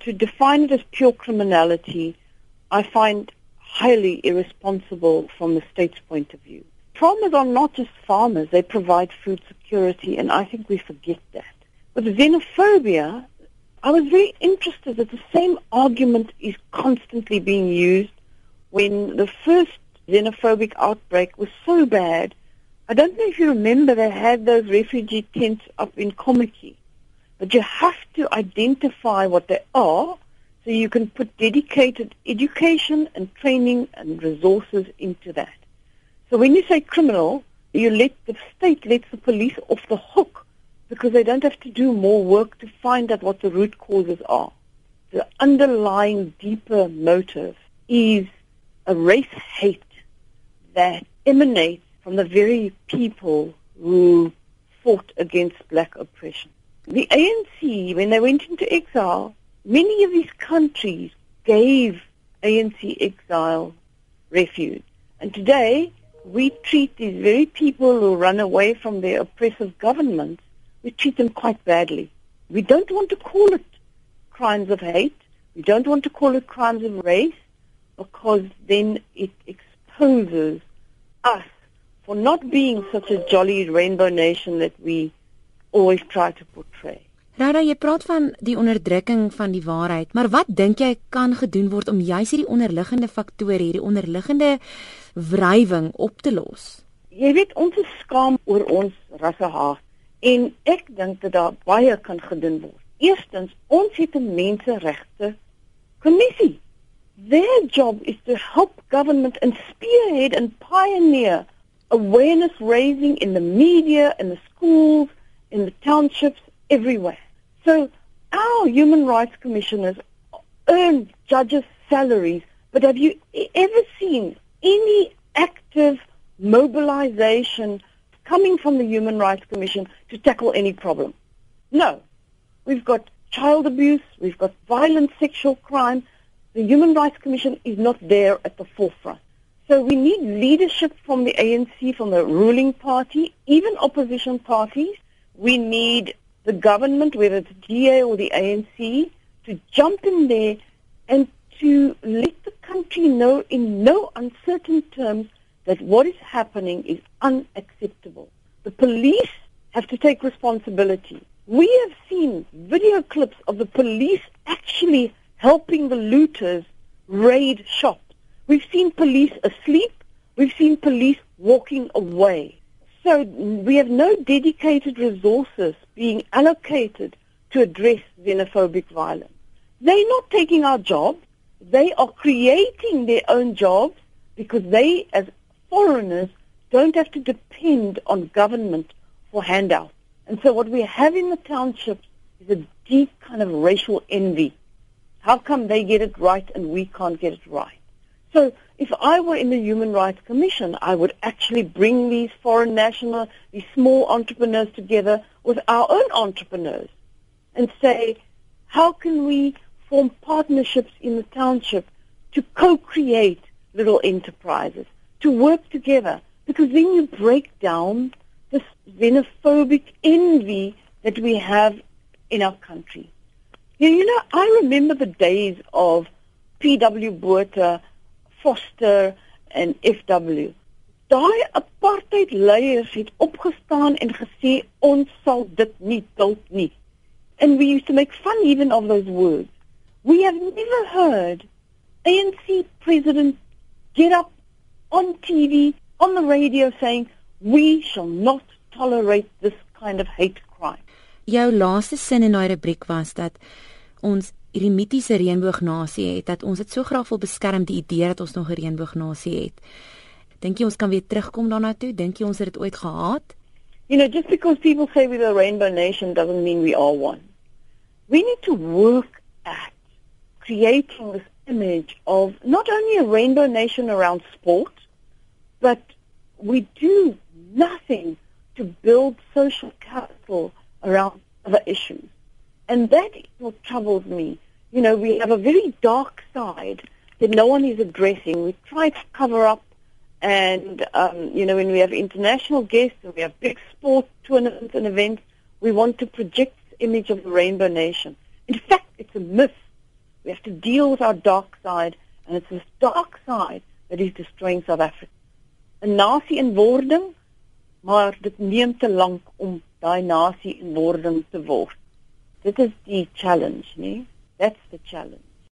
To define it as pure criminality, I find highly irresponsible from the state's point of view. Farmers are not just farmers, they provide food security, and I think we forget that. With xenophobia, I was very interested that the same argument is constantly being used when the first xenophobic outbreak was so bad. I don't know if you remember they had those refugee tents up in Kommetjie. But you have to identify what they are so you can put dedicated education and training and resources into that. So when you say criminal, you let the state lets the police off the hook because they don't have to do more work to find out what the root causes are. The underlying deeper motive is a race hate that emanates from the very people who fought against black oppression. The ANC, when they went into exile, many of these countries gave ANC exile refuge. And today, we treat these very people who run away from their oppressive governments, we treat them quite badly. We don't want to call it crimes of hate. We don't want to call it crimes of race because then it exposes us for not being such a jolly rainbow nation that we always try to portray. Rada, jy praat van die onderdrukking van die waarheid, maar wat dink jy kan gedoen word om juis hierdie onderliggende faktore, hierdie onderliggende wrywing op te los? Jy weet ons is skaam oor ons rassehaat en ek dink dat daar baie kan gedoen word. Eerstens, ons het 'n menseregte kommissie. Their job is to help government and spearhead and pioneer awareness raising in the media and the schools in the townships everywhere. So our human rights commissioners earn judges' salaries, but have you ever seen any active mobilization coming from the Human Rights Commission to tackle any problem? No. We've got child abuse, we've got violent sexual crime. The Human Rights Commission is not there at the forefront. So we need leadership from the ANC, from the ruling party, even opposition parties, we need the government, whether it's DA or the ANC, to jump in there and to let the country know in no uncertain terms that what is happening is unacceptable. The police have to take responsibility. We have seen video clips of the police actually helping the looters raid shops. We've seen police asleep. We've seen police walking away. So we have no dedicated resources being allocated to address xenophobic violence. They're not taking our jobs. They are creating their own jobs because they, as foreigners, don't have to depend on government for handouts. And so what we have in the townships is a deep kind of racial envy. How come they get it right and we can't get it right? So if I were in the Human Rights Commission, I would actually bring these foreign national, these small entrepreneurs together with our own entrepreneurs and say, how can we form partnerships in the township to co-create little enterprises, to work together? Because then you break down this xenophobic envy that we have in our country. You know, I remember the days of P.W. Botha Foster en FW. Daai apartheid leiers het opgestaan en gesê ons sal dit nie duld nie. And we used to make fun even of those words. We have never heard ANC president get up on TV, on the radio saying we shall not tolerate this kind of hate crime. Jou laaste sin in daai rubriek was dat ons hierdie mitiese reënboognasie het dat ons dit so graag wil beskerm die idee dat ons nog 'n reënboognasie het. Dink jy ons kan weer terugkom daarna toe? Dink jy ons het dit ooit gehaat? You know, just because people say we're a rainbow nation doesn't mean we are one. We need to work at creating this image of not only a rainbow nation around sport, but we do nothing to build social capital around other issues. And that is what troubles me. You know, we have a very dark side that no one is addressing. We try to cover up and, um, you know, when we have international guests and we have big sport tournaments and events, we want to project the image of the rainbow nation. In fact, it's a myth. We have to deal with our dark side and it's this dark side that is destroying South Africa. 'n Nasie in wording, maar dit neem te lank om daai nasie in wording te word. Dit is die challenge, nee? That's the challenge.